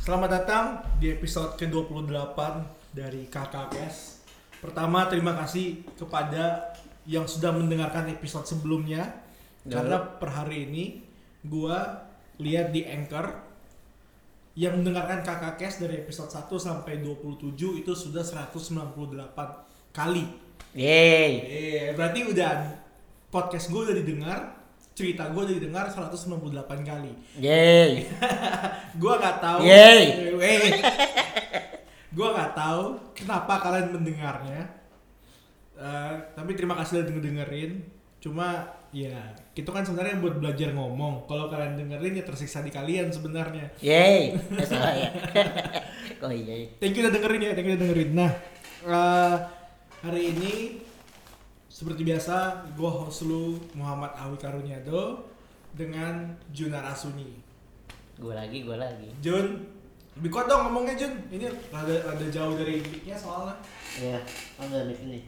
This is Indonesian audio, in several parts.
Selamat datang di episode ke-28 dari Kakak Kes. Pertama, terima kasih kepada yang sudah mendengarkan episode sebelumnya. Ya. Karena per hari ini gua lihat di Anchor yang mendengarkan Kakak Kes dari episode 1 sampai 27 itu sudah 198 kali. Yeay. Eh, berarti udah podcast gue udah didengar, cerita gue udah didengar 198 kali. Yeay. Gua nggak tahu. Yeay. Gua nggak tahu kenapa kalian mendengarnya. Eh, tapi terima kasih udah denger dengerin. Cuma ya itu kan sebenarnya buat belajar ngomong. Kalau kalian dengerin ya tersiksa di kalian sebenarnya. Yeay. Salah ya. oh iya. Thank you udah dengerin ya, thank you udah dengerin. Nah, eh, hari ini seperti biasa gue host lu Muhammad Awi Karunyado dengan Junar Asuni. Gue lagi, gue lagi. Jun, lebih kuat dong ngomongnya Jun. Ini rada, rada jauh dari mic-nya soalnya. Iya. Ambil di sini.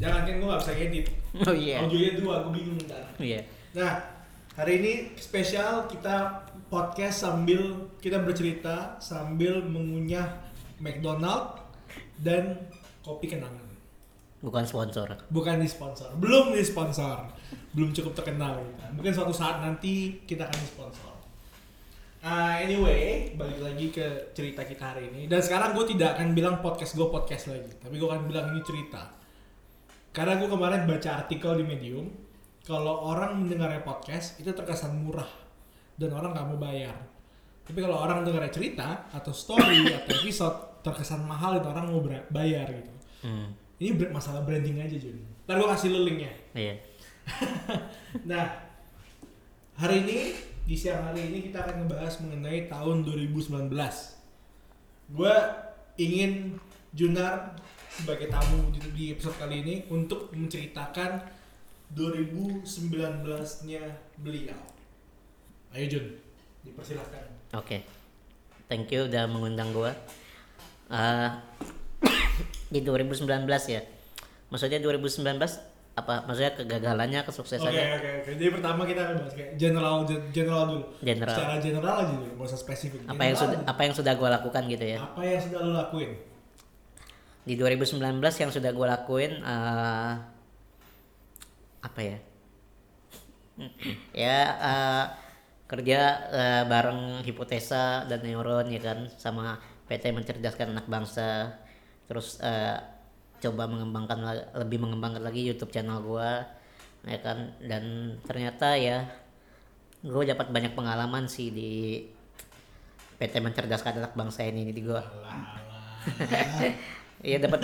Jangan kan gue gak bisa edit. Oh iya. Audionya dua, gue bingung ntar. Iya. Nah, hari ini spesial kita podcast sambil kita bercerita sambil mengunyah McDonald dan kopi kenangan. Bukan sponsor. Bukan di sponsor, belum di sponsor, belum cukup terkenal. kita. Mungkin suatu saat nanti kita akan di sponsor. Ah, anyway, balik lagi ke cerita kita hari ini. Dan sekarang gue tidak akan bilang podcast gue podcast lagi, tapi gue akan bilang ini cerita. Karena gue kemarin baca artikel di Medium, kalau orang mendengarnya podcast itu terkesan murah dan orang nggak mau bayar. Tapi kalau orang dengarnya cerita atau story atau episode terkesan mahal itu orang mau bayar gitu. Hmm. Ini masalah branding aja Jun. Ntar gue kasih lu linknya. Iya. Nah, hari ini di siang hari ini kita akan ngebahas mengenai tahun 2019. Gue ingin Junar sebagai tamu di, di episode kali ini untuk menceritakan 2019-nya beliau. Ayo Jun, dipersilahkan. Oke. Thank you udah mengundang gue. Eh, di 2019 ya. Maksudnya 2019 apa? Maksudnya kegagalannya, Oke kesuksesannya. oke oke. Jadi pertama kita akan bahas kayak general general dulu. General. Secara general aja dulu, nggak usah spesifik. Apa yang General sudah apa yang sudah gue lakukan gitu ya. Apa yang sudah lo lakuin? di 2019 yang sudah gue lakuin eh, apa ya ya eh, kerja eh, bareng hipotesa dan neuron ya kan sama PT mencerdaskan anak bangsa terus eh, coba mengembangkan lebih mengembangkan lagi YouTube channel gue ya kan? Dan ternyata ya gue dapat banyak pengalaman sih di PT mencerdaskan anak bangsa ini di gue Iya dapat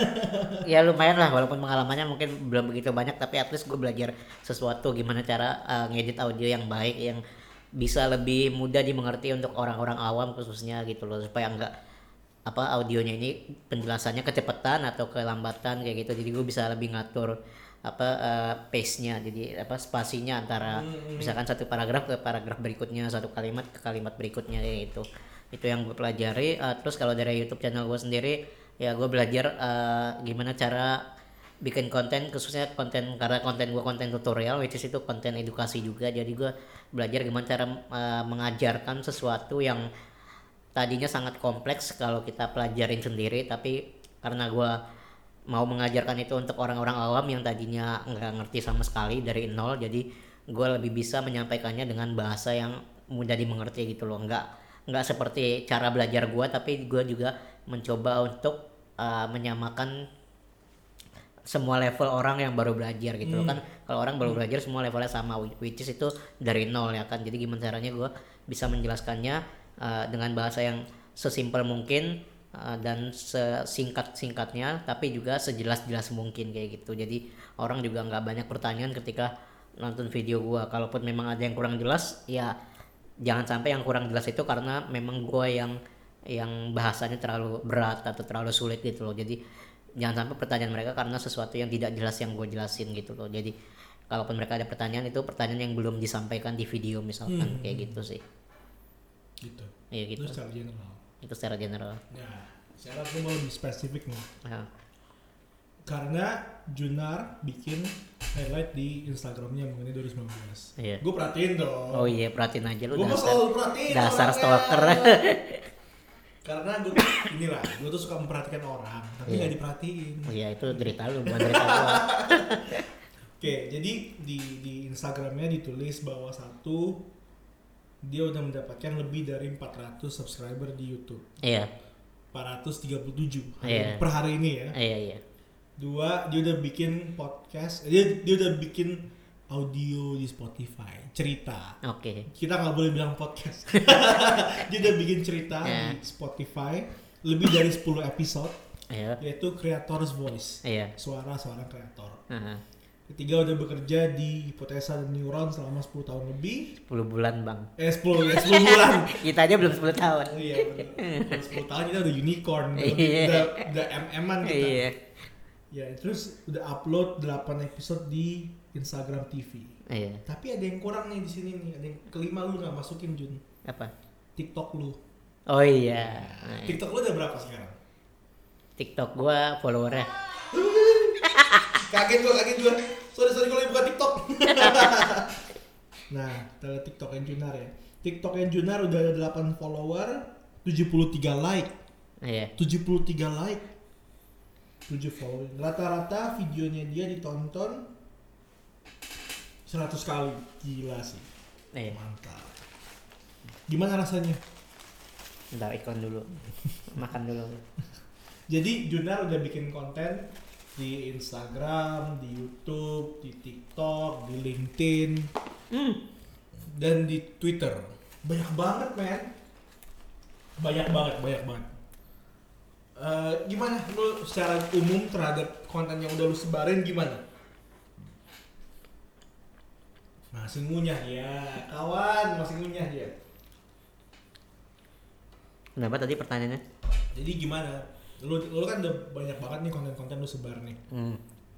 ya lumayan lah walaupun pengalamannya mungkin belum begitu banyak tapi at least gue belajar sesuatu gimana cara uh, ngedit audio yang baik yang bisa lebih mudah dimengerti untuk orang-orang awam khususnya gitu loh supaya enggak apa audionya ini penjelasannya kecepatan atau kelambatan kayak gitu. Jadi gue bisa lebih ngatur apa uh, pace-nya. Jadi apa spasinya antara misalkan satu paragraf ke paragraf berikutnya satu kalimat ke kalimat berikutnya kayak gitu. Itu yang gue pelajari. Uh, terus kalau dari YouTube channel gue sendiri ya gue belajar uh, gimana cara bikin konten khususnya konten karena konten gue konten tutorial which is itu konten edukasi juga. Jadi gue belajar gimana cara uh, mengajarkan sesuatu yang tadinya sangat kompleks kalau kita pelajarin sendiri tapi karena gue mau mengajarkan itu untuk orang-orang awam yang tadinya nggak ngerti sama sekali dari nol jadi gue lebih bisa menyampaikannya dengan bahasa yang mudah dimengerti gitu loh. Nggak nggak seperti cara belajar gue tapi gue juga mencoba untuk uh, menyamakan semua level orang yang baru belajar gitu loh. Kan kalau orang baru belajar semua levelnya sama which is itu dari nol ya kan. Jadi gimana caranya gue bisa menjelaskannya uh, dengan bahasa yang sesimpel mungkin uh, dan sesingkat singkatnya tapi juga sejelas jelas mungkin kayak gitu. Jadi orang juga nggak banyak pertanyaan ketika nonton video gue kalaupun memang ada yang kurang jelas ya jangan sampai yang kurang jelas itu karena memang gue yang yang bahasanya terlalu berat atau terlalu sulit gitu loh. Jadi jangan sampai pertanyaan mereka karena sesuatu yang tidak jelas yang gue jelasin gitu loh. Jadi kalaupun mereka ada pertanyaan itu pertanyaan yang belum disampaikan di video misalkan kayak gitu sih Gitu. iya gitu Itu secara general. itu secara general Nah, sekarang gue mau lebih spesifik nih. Karena Junar bikin highlight di Instagramnya mengenai 2019. Iya. Gue perhatiin dong. oh iya perhatiin aja lu Gue dasar selalu perhatiin. dasar orangnya. stalker Karena gue inilah, gue tuh suka memperhatikan orang, tapi Iya. nggak diperhatiin. Oh iya itu derita lu bukan derita gua. Oke, jadi di di Instagramnya ditulis bahwa satu dia udah mendapatkan lebih dari 400 subscriber di YouTube. Iya, 437 hari- Iya. per hari ini ya. iya iya. Dua, dia udah bikin podcast, dia dia udah bikin audio di Spotify, cerita. Oke. Kita nggak boleh bilang podcast. dia udah bikin cerita Iya. di Spotify lebih dari 10 episode, Iya. yaitu Creator's Voice, Iya. suara seorang kreator. Heeh. Ketiga udah bekerja di Hipotesa dan Neuron selama 10 tahun lebih. 10 bulan, Bang. Eh 10 ya, 10 bulan. Kita aja belum 10 tahun. Iya bener. 10 tahun kita udah unicorn, udah, Iya. udah, udah MM-an kita. Iya. Ya, terus udah upload 8 episode di Instagram TV. Iya. Tapi ada yang kurang nih di sini nih, ada yang kelima lu nggak masukin Jun. Apa? TikTok lu. Oh iya. TikTok lu udah berapa sekarang? TikTok gua followernya. kaget gua, kaget gua. Sorry, sorry kalau buka TikTok. nah, kita lihat TikTok yang Junar ya. TikTok yang Junar udah ada 8 follower, 73 like. Iya. 73 like. 7 following. Rata-rata videonya dia ditonton 100 kali. Gila sih. Iya. Mantap. Gimana rasanya? Bentar ikon dulu. Makan dulu. Jadi Junar udah bikin konten di Instagram, di YouTube, di TikTok, di LinkedIn, Hmm. dan di Twitter. Banyak banget, men. Banyak banget, banyak banget. Eh, gimana lu secara umum terhadap konten yang udah lu sebarin gimana? Masih ngunyah ya, kawan, masih ngunyah ya. Kenapa tadi pertanyaannya? Jadi gimana? Lu, lu kan udah banyak banget nih konten-konten lu sebar nih. Hmm.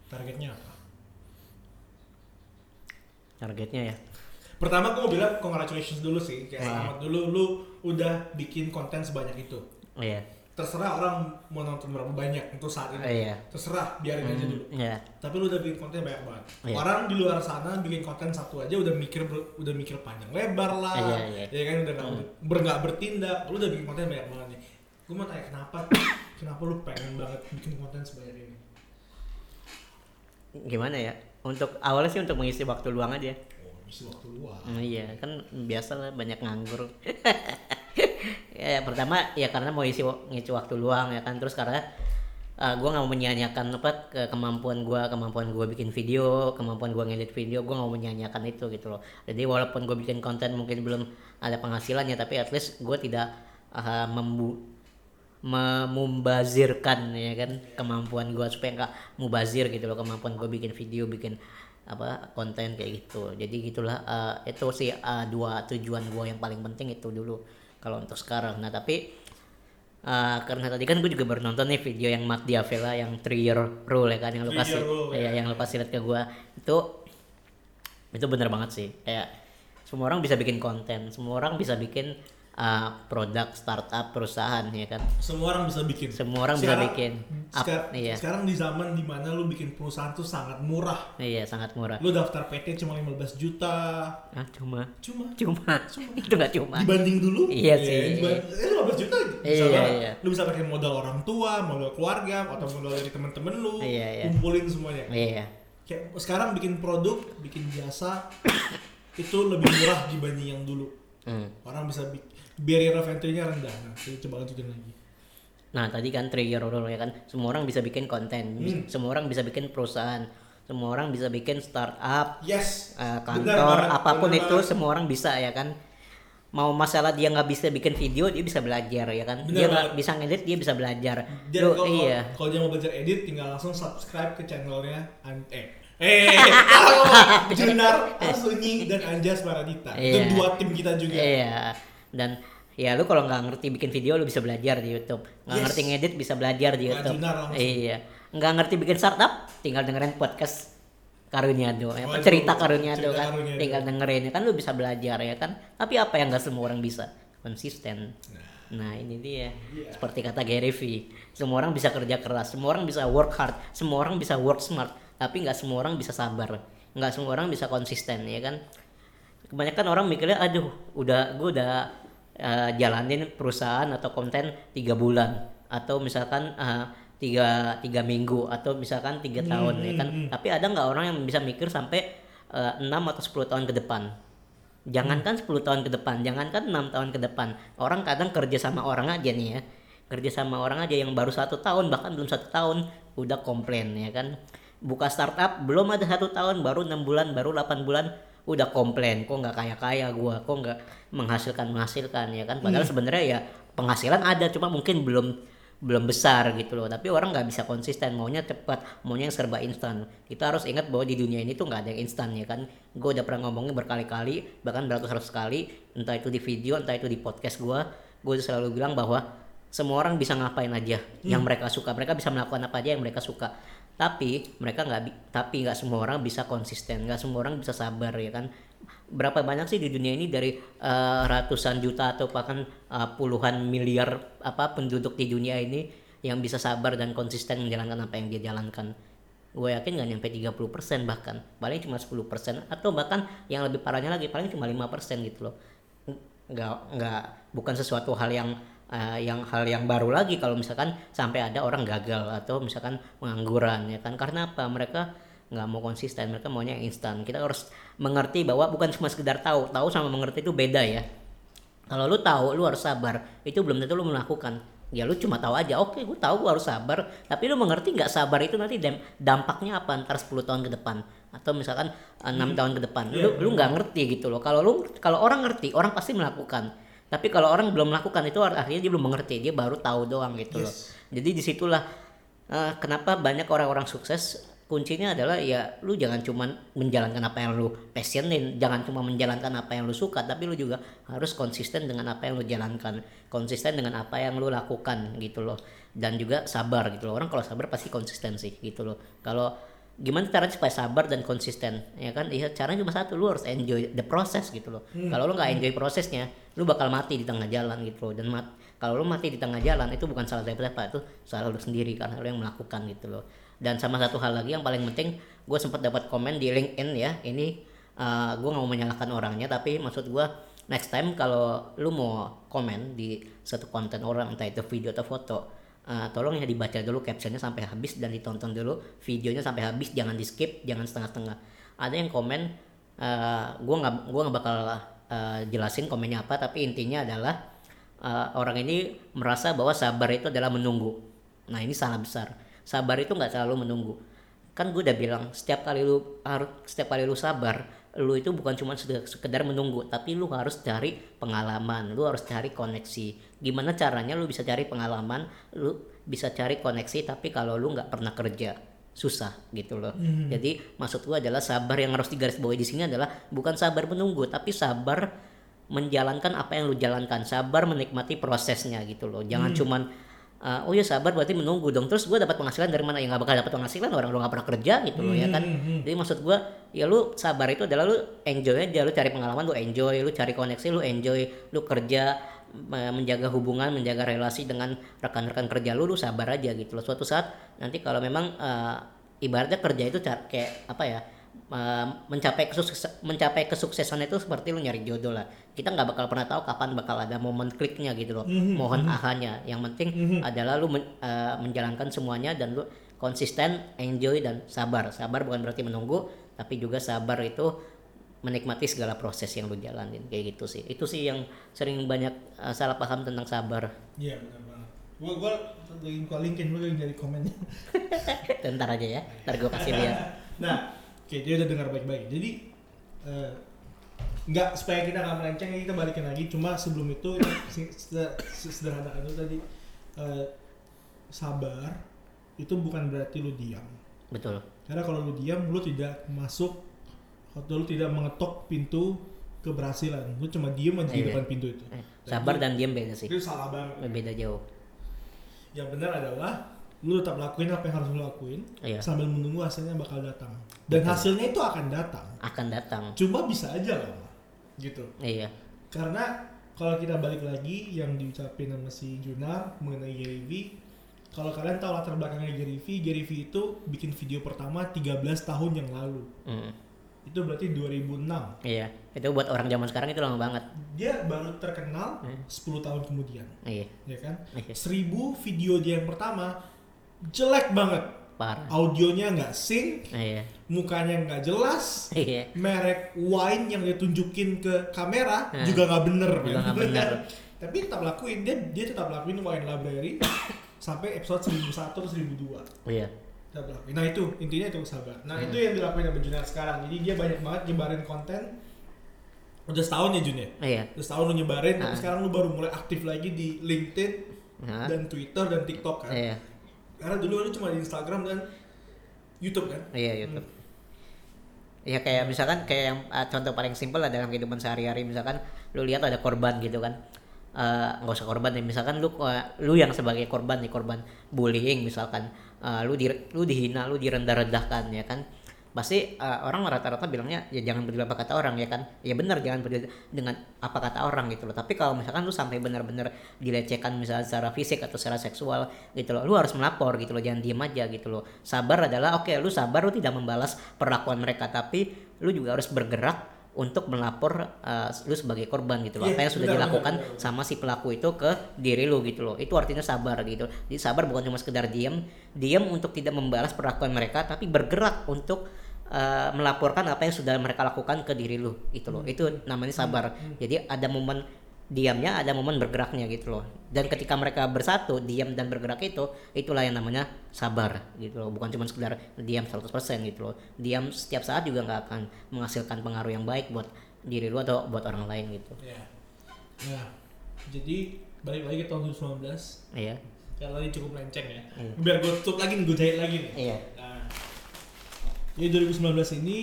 Targetnya apa? Targetnya ya. Pertama gue mau bilang congratulations dulu sih, kayak Hmm. selamat dulu lu udah bikin konten sebanyak itu. Iya. Terserah orang mau nonton berapa banyak untuk saat ini. Iya. Terserah, biarin aja Hmm, dulu. Iya. Tapi lu udah bikin konten banyak banget. Iya. Orang di luar sana bikin konten satu aja udah mikir udah mikir panjang lebar lah. Iya, iya. Ya kan udah nggak Hmm. ber, bertindak. Lu udah bikin konten banyak banget nih. Gue mau tanya kenapa? Kenapa lu pengen banget bikin konten sebanyak ini? Gimana ya? Untuk awalnya sih untuk mengisi waktu luang aja. Oh, isi waktu luang. Hmm, iya, kan biasa lah banyak nganggur. ya pertama ya karena mau isi ngisi waktu luang ya kan terus karena uh, gue nggak mau menyanyiakan apa ke kemampuan gue kemampuan gue bikin video kemampuan gue ngedit video gue nggak mau menyanyiakan itu gitu loh jadi walaupun gue bikin konten mungkin belum ada penghasilannya tapi at least gue tidak uh, membu memumbazirkan ya kan kemampuan gue supaya nggak mubazir gitu loh kemampuan gue bikin video bikin apa konten kayak gitu. Jadi gitulah eh, itu sih eh, dua tujuan gue yang paling penting itu dulu kalau untuk sekarang. Nah tapi eh, karena tadi kan gue juga baru nonton nih video yang Matt Diavela yang three year rule ya kan yang Three kasih rule, ya, ya. yang lu kasih lihat ke gue itu itu bener banget sih. Kayak semua orang bisa bikin konten semua orang bisa bikin uh, produk startup perusahaan ya kan Semua orang bisa bikin. Semua orang bisa bikin. Up, Sekarang, iya. sekarang di zaman di mana lu bikin perusahaan tuh sangat murah. iya sangat murah Lu daftar PT cuma 15 juta. ah cuma Cuma cuma itu nggak cuma dibanding dulu. Iya sih. diban- eh 15 juta bisa Iya, banget. iya. Lu bisa pakai modal orang tua, modal keluarga, atau modal dari temen-temen lu. Iya, iya. Kumpulin semuanya. iya Kayak sekarang bikin produk, bikin jasa itu lebih murah dibanding yang dulu. Hmm. Orang bisa bik- barrier of entry-nya rendah. Nah, kita coba lanjutin lagi. nah tadi kan trigger rule ya kan semua orang bisa bikin konten Hmm. semua orang bisa bikin perusahaan semua orang bisa bikin startup Yes. eh, Benar kantor banget, apa pun benar itu banget. semua orang bisa ya kan mau masalah dia nggak bisa bikin video dia bisa belajar ya kan Benar dia nggak bisa ngedit dia bisa belajar Dan Lu, kalau iya kalau dia mau belajar edit tinggal langsung subscribe ke channelnya An- eh eh kalau Junar Asunyi dan Anjas Paradita itu Iya. dua tim kita juga Iya. Dan ya lu kalau nggak ngerti bikin video lu bisa belajar di YouTube. Nggak Yes. ngerti ngedit bisa belajar di YouTube. Iya. Nggak ngerti bikin startup tinggal dengerin podcast Karuniado, ya, Waduh, cerita Karuniado kan, Karuniado. tinggal dengerin ya kan lu bisa belajar ya kan. Tapi apa yang nggak semua orang bisa? Konsisten. Nah ini dia, Iya. seperti kata Gary V, semua orang bisa kerja keras, semua orang bisa work hard, semua orang bisa work smart, tapi nggak semua orang bisa sabar, nggak semua orang bisa konsisten ya kan kebanyakan orang mikirnya aduh udah gue udah eh, jalanin perusahaan atau konten tiga bulan. Atau misalkan eh, tiga tiga minggu atau misalkan tiga tahun ya kan? tapi ada nggak orang yang bisa mikir sampai eh, enam atau 10 tahun ke depan? Jangankan 10 tahun ke depan jangankan enam tahun ke depan. Orang kadang kerja sama orang aja nih ya. Kerja sama orang aja yang baru satu tahun bahkan belum satu tahun udah komplain ya kan? Buka startup belum ada satu tahun baru enam bulan baru 8 bulan udah komplain kok nggak kaya kaya gua? Kok nggak menghasilkan menghasilkan? Ya kan? Padahal sebenarnya ya penghasilan ada cuma mungkin belum belum besar gitu loh. Tapi orang nggak bisa konsisten maunya cepat maunya yang serba instan. Kita harus ingat bahwa di dunia ini tuh nggak ada yang instan ya kan? Gue udah pernah ngomongin berkali-kali bahkan beratus-ratus kali entah itu di video entah itu di podcast gue gue selalu bilang bahwa semua orang bisa ngapain aja yang mereka suka. Mereka bisa melakukan apa aja yang mereka suka tapi mereka nggak tapi nggak semua orang bisa konsisten nggak semua orang bisa sabar ya kan? Berapa banyak sih di dunia ini dari eh, ratusan juta atau bahkan eh, puluhan miliar apa penduduk di dunia ini yang bisa sabar dan konsisten menjalankan apa yang dia jalankan? Gue yakin nggak nyampe 30% bahkan. Paling cuma 10% atau bahkan yang lebih parahnya lagi paling cuma 5% gitu loh. Nggak nggak bukan sesuatu hal yang eh, yang hal yang baru lagi kalau misalkan sampai ada orang gagal atau misalkan pengangguran ya kan? Karena apa? Mereka nggak mau konsisten mereka maunya yang instan. Kita harus mengerti bahwa bukan cuma sekedar tahu tahu sama mengerti itu beda ya. Kalau lu tahu lu harus sabar. Itu belum tentu lu melakukan. Ya lu cuma tahu aja. Oke gue tahu gue harus sabar. Tapi lu mengerti nggak sabar itu nanti dam- dampaknya apa ntar 10 tahun ke depan? Atau misalkan enam tahun ke depan? Lu lu nggak ngerti gitu loh. Kalau lu kalau orang ngerti orang pasti melakukan tapi kalau orang belum melakukan itu artinya dia belum mengerti dia baru tahu doang gitu loh. Jadi di situlah eh, kenapa banyak orang-orang sukses? Kuncinya adalah ya lu jangan cuma menjalankan apa yang lu passionin jangan cuma menjalankan apa yang lu suka tapi lu juga harus konsisten dengan apa yang lu jalankan konsisten dengan apa yang lu lakukan gitu loh. Dan juga sabar gitu loh. Orang kalau sabar pasti konsisten sih gitu loh. Kalau gimana caranya supaya sabar dan konsisten ya kan? Iya caranya cuma satu lu harus enjoy the process gitu loh. Kalau lu nggak enjoy prosesnya lu bakal mati di tengah jalan gitu loh. Dan mat kalau lu mati di tengah jalan itu bukan salah siapa-siapa itu salah lu sendiri karena lu yang melakukan gitu loh. Dan sama satu hal lagi yang paling penting gue sempat dapat komen di LinkedIn ya. Ini uh, gue nggak mau menyalahkan orangnya tapi maksud gue next time kalau lu mau komen di satu konten orang entah itu video atau foto uh, tolong ya dibaca dulu captionnya sampai habis dan ditonton dulu videonya sampai habis. Jangan di skip jangan setengah-setengah. Ada yang komen uh, gue nggak gue nggak bakal uh, jelasin komennya apa tapi intinya adalah uh, orang ini merasa bahwa sabar itu adalah menunggu. Nah ini salah besar. Sabar itu nggak selalu menunggu. Kan gue udah bilang setiap kali lu harus setiap kali lu sabar lu itu bukan cuma sekedar, menunggu tapi lu harus cari pengalaman lu harus cari koneksi. Gimana caranya lu bisa cari pengalaman lu bisa cari koneksi tapi kalau lu nggak pernah kerja susah gitu loh. Jadi maksud gue adalah sabar yang harus digarisbawahi di sini adalah bukan sabar menunggu tapi sabar menjalankan apa yang lu jalankan. Sabar menikmati prosesnya gitu loh. Jangan cuman uh, oh ya sabar berarti menunggu dong. Terus gue dapat penghasilan dari mana? Ya nggak bakal dapat penghasilan orang lu nggak pernah kerja gitu loh ya kan? jadi maksud gue ya lu sabar itu adalah lu enjoy aja lu cari pengalaman lu enjoy lu cari koneksi lu enjoy lu kerja menjaga hubungan menjaga relasi dengan rekan-rekan kerja lu lu sabar aja gitu loh. Suatu saat nanti kalau memang uh, ibaratnya kerja itu kayak apa ya uh, mencapai kesukses mencapai kesuksesan itu seperti lu nyari jodoh lah kita nggak bakal pernah tahu kapan bakal ada momen kliknya gitu loh. Mohon ahanya. Yang penting adalah lu men- uh, menjalankan semuanya dan lu konsisten enjoy dan sabar. Sabar bukan berarti menunggu tapi juga sabar itu menikmati segala proses yang lu jalanin. Kayak gitu sih. Itu sih yang sering banyak uh, salah paham tentang sabar. Iya benar banget. Gua gua lagi gua linkin lu lagi dari komennya. ntar aja ya ntar gue kasih lihat. Nah, oke dia udah dengar baik-baik. Jadi eh, nggak supaya kita nggak melenceng kita balikin lagi. Cuma sebelum itu sederhana itu tadi eh, sabar itu bukan berarti lu diam. betul Karena kalau lu diam, lu tidak masuk atau lu tidak mengetok pintu keberhasilan. Lu cuma diem aja di Iya. depan pintu itu. Eh, sabar dan diam beda sih Itu salah banget. beda jauh Yang benar adalah lu tetap lakuin apa yang harus lu lakuin Iya. sambil menunggu hasilnya bakal datang. Dan Betul. hasilnya itu akan datang. akan datang Cuma bisa aja lama. Gitu. iya Karena kalau kita balik lagi yang diucapin sama si Junar mengenai Gary V, kalau kalian tahu latar belakangnya Gary V, Gary V itu bikin video pertama 13 tahun yang lalu. Mm. itu berarti 2006 iya itu buat orang zaman sekarang itu lama banget dia baru terkenal 10 tahun kemudian iya ya kan Iya. seribu video dia yang pertama jelek banget. Parah. Audionya nggak sync iya. mukanya nggak jelas iya. merek wine yang dia tunjukin ke kamera Nah, juga nggak bener. Juga nggak bener. tapi tetap lakuin dia dia tetap lakuin wine library sampai episode 1001 atau 1002 iya. Tetap lakuin. Nah itu intinya itu sabar. Nah Hmm. itu yang dilakuin sama sekarang. Jadi dia banyak banget nyebarin konten. Udah setahun ya Jun ya? Iya. Udah setahun lu nyebarin tapi Ah. sekarang lu baru mulai aktif lagi di LinkedIn Nah, dan Twitter dan TikTok kan? Iya karena dulu lu cuma di Instagram dan YouTube kan? Iya YouTube. Ya kayak misalkan kayak yang uh, contoh paling simpel lah dalam kehidupan sehari-hari misalkan lu lihat ada korban gitu kan. Eh, nggak usah korban ya misalkan lu uh, lu yang sebagai korban nih korban bullying misalkan. Uh, lu di lu dihina lu direndah-rendahkan ya kan pasti uh, orang rata-rata bilangnya ya jangan peduli apa kata orang ya kan? Ya benar jangan peduli dengan apa kata orang gitu loh. Tapi kalau misalkan lu sampai benar-benar dilecehkan misalnya secara fisik atau secara seksual gitu loh lu harus melapor gitu loh jangan diem aja gitu loh. Sabar adalah oke lu sabar lu tidak membalas perlakuan mereka tapi lu juga harus bergerak untuk melapor uh, lu sebagai korban gitu loh. Iya, apa yang sudah benar, dilakukan benar, benar. sama si pelaku itu ke diri lu gitu loh. Itu artinya sabar gitu. Jadi sabar bukan cuma sekedar diam diam untuk tidak membalas perlakuan mereka tapi bergerak untuk uh, melaporkan apa yang sudah mereka lakukan ke diri lu gitu loh. Itu namanya sabar. Jadi ada momen diamnya ada momen bergeraknya gitu loh. Dan ketika mereka bersatu diam dan bergerak itu itulah yang namanya sabar gitu loh. Bukan cuma sekedar diam 100% gitu loh. Diam setiap saat juga nggak akan menghasilkan pengaruh yang baik buat diri lu atau buat orang lain gitu. Ya nah jadi balik lagi ke tahun 2019 iya. Karena tadi cukup melenceng ya. Iya. biar gue tutup lagi nih gue jahit lagi nih. Iya. Nah, jadi 2019 ini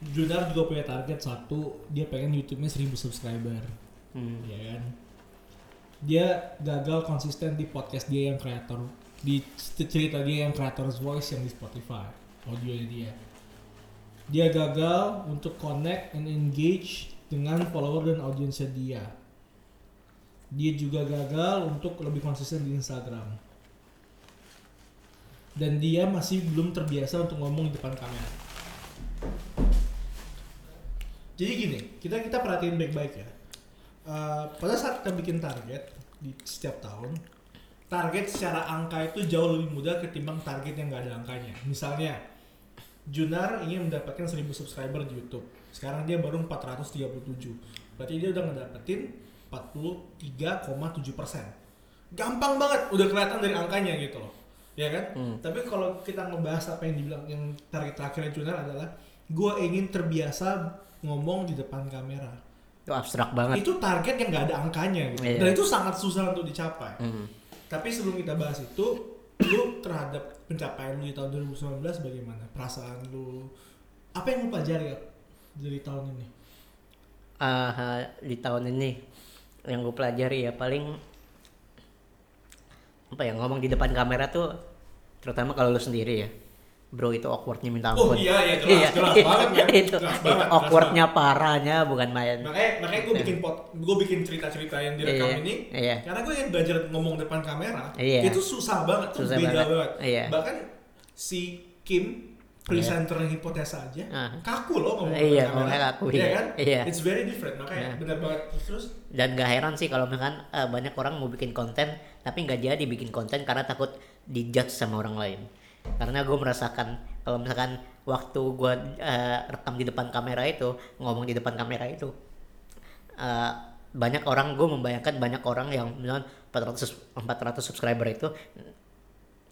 Junar juga punya target satu, dia pengen YouTube-nya 1000 subscriber, hmm. ya kan? Dia gagal konsisten di podcast dia yang kreator, di cerita dia yang creator's voice yang di Spotify, audionya dia. Dia gagal untuk connect and engage dengan follower dan audiensnya dia. Dia juga gagal untuk lebih konsisten di Instagram dan dia masih belum terbiasa untuk ngomong di depan kamera. Jadi gini, kita kita perhatiin baik-baik ya. Eh, pada saat kita bikin target di setiap tahun, target secara angka itu jauh lebih mudah ketimbang target yang nggak ada angkanya. Misalnya, Junar ingin mendapatkan 1000 subscriber di YouTube. Sekarang dia baru 437. Berarti dia udah ngedapetin 43,7 persen. Gampang banget, udah kelihatan dari angkanya gitu loh. Ya kan? Hmm. Tapi kalau kita ngebahas apa yang dibilang yang target terakhirnya Junar adalah gue ingin terbiasa ngomong di depan kamera. itu abstrak banget Itu target yang nggak ada angkanya gitu. Iya. Dan itu sangat susah untuk dicapai. Hmm. Tapi sebelum kita bahas itu, lu terhadap pencapaian lu di tahun 2019 bagaimana? Perasaan lu apa yang lu pelajari ya dari tahun ini? Ah, di tahun ini yang gue pelajari ya paling apa ya ngomong di depan kamera tuh terutama kalau lu sendiri ya bro itu awkwardnya minta Oh ampun iya, iya, jelas, jelas banget, men. itu, Jelas itu banget, jelas awkwardnya parahnya bukan main Makanya makanya gue bikin pot, gue bikin cerita-cerita yang direkam Iya, ini. iya. Karena gue yang belajar ngomong depan kamera, Iya. itu susah banget, Susah beda banget, banget. iya. Bahkan si Kim presenter hipotesa aja Ah. kaku loh ngomong Iya, kamera. kaku, Iya iya. kan? Iya. It's very different makanya Iya. benar banget terus dan gak heran sih kalau misalkan eh, banyak orang mau bikin konten tapi nggak jadi bikin konten karena takut dijudge sama orang lain karena gue merasakan kalau misalkan waktu gue eh, rekam di depan kamera itu ngomong di depan kamera itu eh, banyak orang gue membayangkan banyak orang yang misalkan 400 400 subscriber itu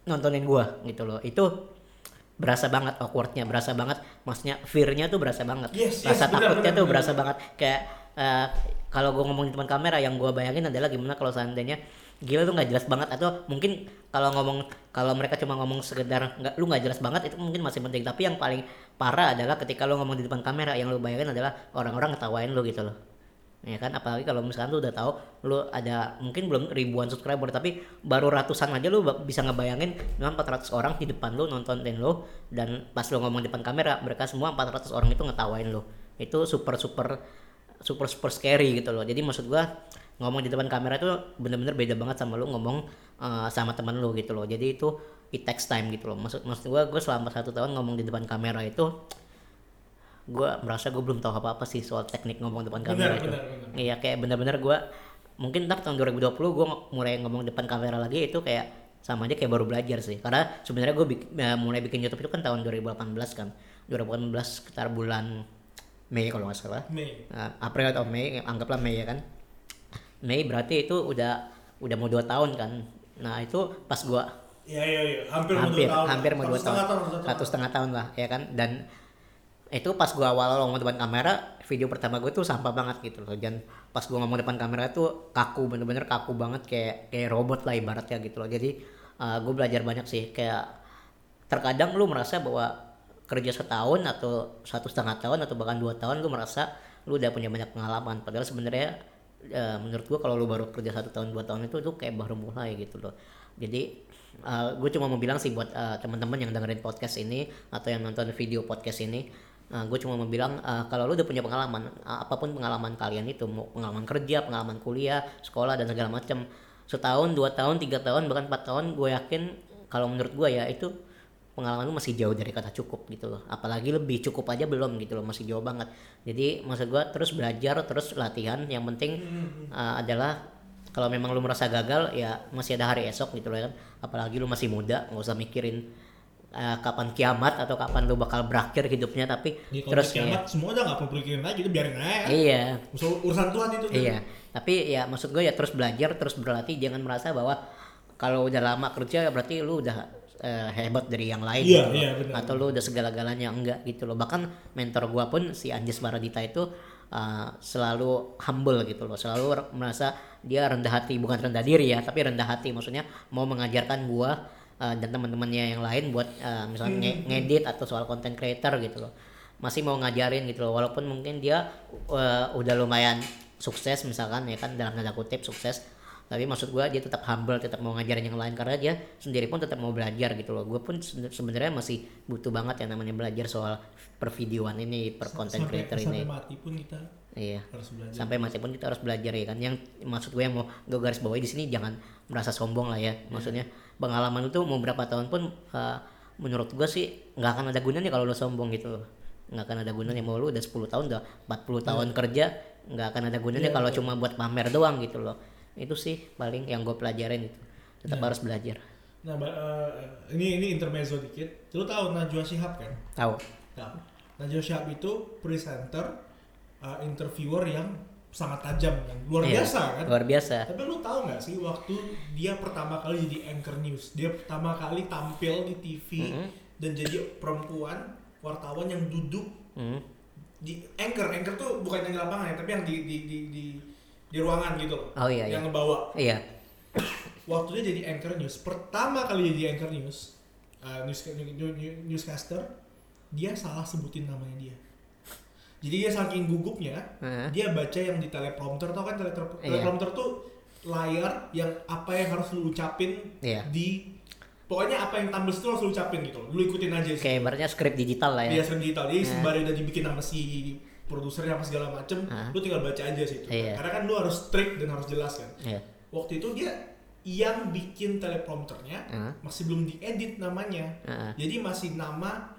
nontonin gue gitu loh. Itu berasa banget awkwardnya berasa banget. Maksudnya fear-nya tuh berasa banget. Yes, yes, rasa benar, takutnya benar, tuh benar, berasa banget. Kayak eh, kalau gue ngomong di depan kamera yang gue bayangin adalah gimana kalau seandainya gila tuh nggak jelas banget atau mungkin kalau ngomong kalau mereka cuma ngomong sekedar nggak lu nggak jelas banget itu mungkin masih penting. Tapi yang paling parah adalah ketika lu ngomong di depan kamera yang lu bayangin adalah orang-orang ngetawain lu gitu loh. Ya kan? Apalagi kalau misalkan lu udah tahu lu ada mungkin belum ribuan subscriber tapi baru ratusan aja lu bisa ngebayangin memang 400 orang di depan lu nontonin lu dan pas lu ngomong di depan kamera mereka semua 400 orang itu ngetawain lu. Itu super super super super scary gitu loh. Jadi maksud gua ngomong di depan kamera itu bener-bener beda banget sama lu ngomong eh, sama teman lu gitu loh. Jadi itu it takes time gitu loh. Maksud maksud gue gue selama satu tahun ngomong di depan kamera itu gue merasa gue belum tahu apa apa sih soal teknik ngomong depan kamera itu. iya kayak bener-bener gue mungkin ntar tahun 2020 gue mulai ngomong depan kamera lagi itu kayak sama aja kayak baru belajar sih. Karena sebenarnya gue mulai bikin YouTube itu kan tahun 2018 kan. 2018 sekitar bulan Mei kalau nggak salah. Mei. Nah, April atau Mei anggaplah Mei ya kan Mei berarti itu udah udah mau dua tahun kan? Nah itu pas gua Iya iya iya, hampir mau hampir dua tahun. hampir mau dua tahun. satu satu setengah tahun lah ya kan? Dan itu pas gua awal ngomong depan kamera video pertama gue tuh sampah banget gitu loh dan pas gua ngomong depan kamera tuh kaku bener-bener kaku banget kayak kayak robot lah ibaratnya gitu loh. Jadi uh, gue belajar banyak sih. Kayak terkadang lu merasa bahwa kerja setahun atau satu setengah tahun atau bahkan dua tahun lu merasa lu udah punya banyak pengalaman. Padahal sebenarnya uh, menurut gua kalau lu baru kerja satu tahun dua tahun itu tuh kayak baru mulai gitu loh. Jadi uh, gue cuma mau bilang sih buat uh, teman-teman yang dengerin podcast ini atau yang nonton video podcast ini uh, gue cuma mau bilang uh, kalau lu udah punya pengalaman uh, apa pun pengalaman kalian itu mau pengalaman kerja pengalaman kuliah sekolah dan segala macam setahun dua tahun tiga tahun bahkan empat tahun gue yakin kalau menurut gue ya itu pengalaman lu masih jauh dari kata cukup gitu loh. Apalagi lebih cukup aja belum gitu loh masih jauh banget. Jadi maksud gue terus belajar terus latihan. Yang penting uh, adalah kalau memang lu merasa gagal ya masih ada hari esok gitu loh kan. Apalagi lu masih muda nggak usah mikirin uh, kapan kiamat atau kapan lu bakal berakhir hidupnya tapi Di terus terus kiamat semua udah nggak perlu pikirin itu biarin aja. iya. Usul- Urusan Tuhan itu. Iya, tapi ya maksud gue ya terus belajar, terus berlatih, jangan merasa bahwa kalau udah lama kerja berarti lu udah eh, hebat dari yang lain Iya, gitu loh. iya, atau lu udah segala-galanya enggak gitu loh. Bahkan mentor gua pun si Anjas Baradita itu uh, selalu humble gitu loh, selalu merasa dia rendah hati, bukan rendah diri ya, tapi rendah hati. Maksudnya mau mengajarkan gua uh, dan teman-temannya yang lain buat uh, misalnya nge- ngedit atau soal content creator gitu loh. Masih mau ngajarin gitu loh. Walaupun mungkin dia uh, udah lumayan sukses misalkan ya kan dalam tanda kutip sukses tapi maksud gua dia tetap humble tetap mau ngajarin yang lain. Karena dia sendiri pun tetap mau belajar gitu loh. Gue pun se- sebenarnya masih butuh banget yang namanya belajar soal pervideoan ini per content sampai, creator sampai ini. mati pun kita iya. harus belajar. sampai mati pun kita harus belajar ya kan? Yang maksud gue yang mau gue garis bawahi di sini jangan merasa sombong lah ya. Maksudnya pengalaman itu mau berapa tahun pun uh, menurut gue sih nggak akan ada gunanya kalau lo sombong gitu. Loh nggak akan ada gunanya. Mau lu udah 10 tahun udah 40 tahun kerja nggak akan ada gunanya kalau cuma buat pamer doang gitu loh itu sih paling yang gue pelajarin itu tetap harus belajar Nah, eh, ini ini intermezzo dikit. Lu tahu Najwa Shihab kan? tahu Tahu. Najwa Shihab itu presenter, eh, interviewer yang sangat tajam kan, luar Iya, biasa kan. luar biasa Tapi lu tahu nggak sih waktu dia pertama kali jadi anchor news, dia pertama kali tampil di TV Mhm. dan jadi perempuan wartawan yang duduk Hmm. di anchor, anchor tuh bukan yang di lapangan ya, tapi yang di di di di, di ruangan gitu loh. Oh, iya, yang iya. ngebawa. iya Waktu dia jadi anchor news, pertama kali jadi anchor news, uh, news, news newscaster, dia salah sebutin namanya dia. Jadi dia saking gugupnya, Heeh. dia baca yang di teleprompter tau kan Iya. teleprompter tuh layar yang apa yang harus lu ucapin Iya. di pokoknya apa yang tampil situ harus lu ucapin gitu loh. lu ikutin aja sih kayak ibaratnya skrip digital lah ya sering digital jadi Nah. sembari udah dibikin sama si produsernya apa segala macem Hah? lu tinggal baca aja sih itu Iya. karena kan lu harus strict dan harus jelas kan iya waktu itu dia yang bikin teleprompternya Hah? masih belum diedit namanya Heeh. jadi masih nama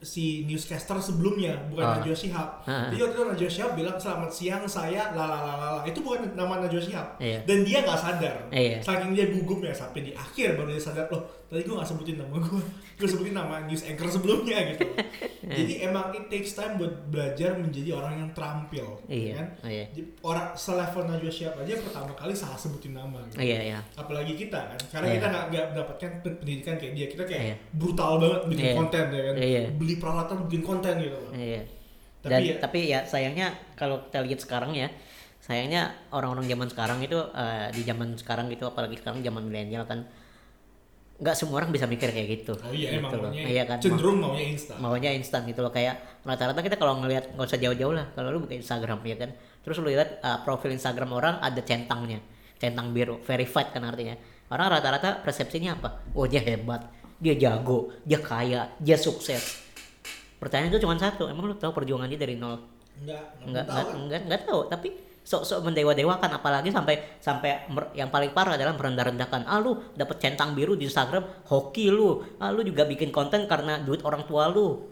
si newscaster sebelumnya bukan Ah. Najwa Shihab. Ah. Jadi waktu itu Najwa Shihab bilang selamat siang saya lalalala itu bukan nama Najwa Shihab Iya. dan dia nggak sadar. Iya. Saking dia gugupnya sampai di akhir baru dia sadar loh tadi gue nggak sebutin nama gue, gue sebutin nama news anchor sebelumnya gitu. Jadi emang it takes time buat belajar menjadi orang yang terampil, Iya, ya kan? iya. Jadi orang selevel Najwa Shihab aja pertama kali salah sebutin nama. Gitu iya iya apalagi kita kan karena Iya. kita nggak nggak mendapatkan pen- pendidikan kayak dia kita kayak Iya. brutal banget bikin Iya. konten ya kan Iya. beli peralatan bikin konten gitu loh Iya. Tapi Dan ya- tapi ya sayangnya kalau kita lihat sekarang ya, sayangnya orang-orang zaman sekarang itu eh, di zaman sekarang gitu apalagi sekarang zaman milenial kan nggak semua orang bisa mikir kayak gitu. oh iya emang gitu loh. maunya Iya kan. cenderung maunya instan. mau- maunya instan gitu loh. Kayak rata-rata kita kalau ngelihat nggak usah jauh-jauh lah. Kalau lu buka Instagram ya kan. Terus lu lihat uh, profil Instagram orang ada centangnya. Centang biru verified kan artinya. Orang rata-rata persepsinya apa? Oh dia hebat dia jago dia kaya dia sukses. Pertanyaan itu cuma satu emang lu tahu perjuangan dia dari nol? Nggak nggak tahu nggak kan? nggak nggak tahu. Tapi sok-sok mendewa-dewakan apalagi sampai sampai yang paling parah adalah merendah-rendahkan. Ah lu dapat centang biru di Instagram hoki lu. Ah lu juga bikin konten karena duit orang tua lu.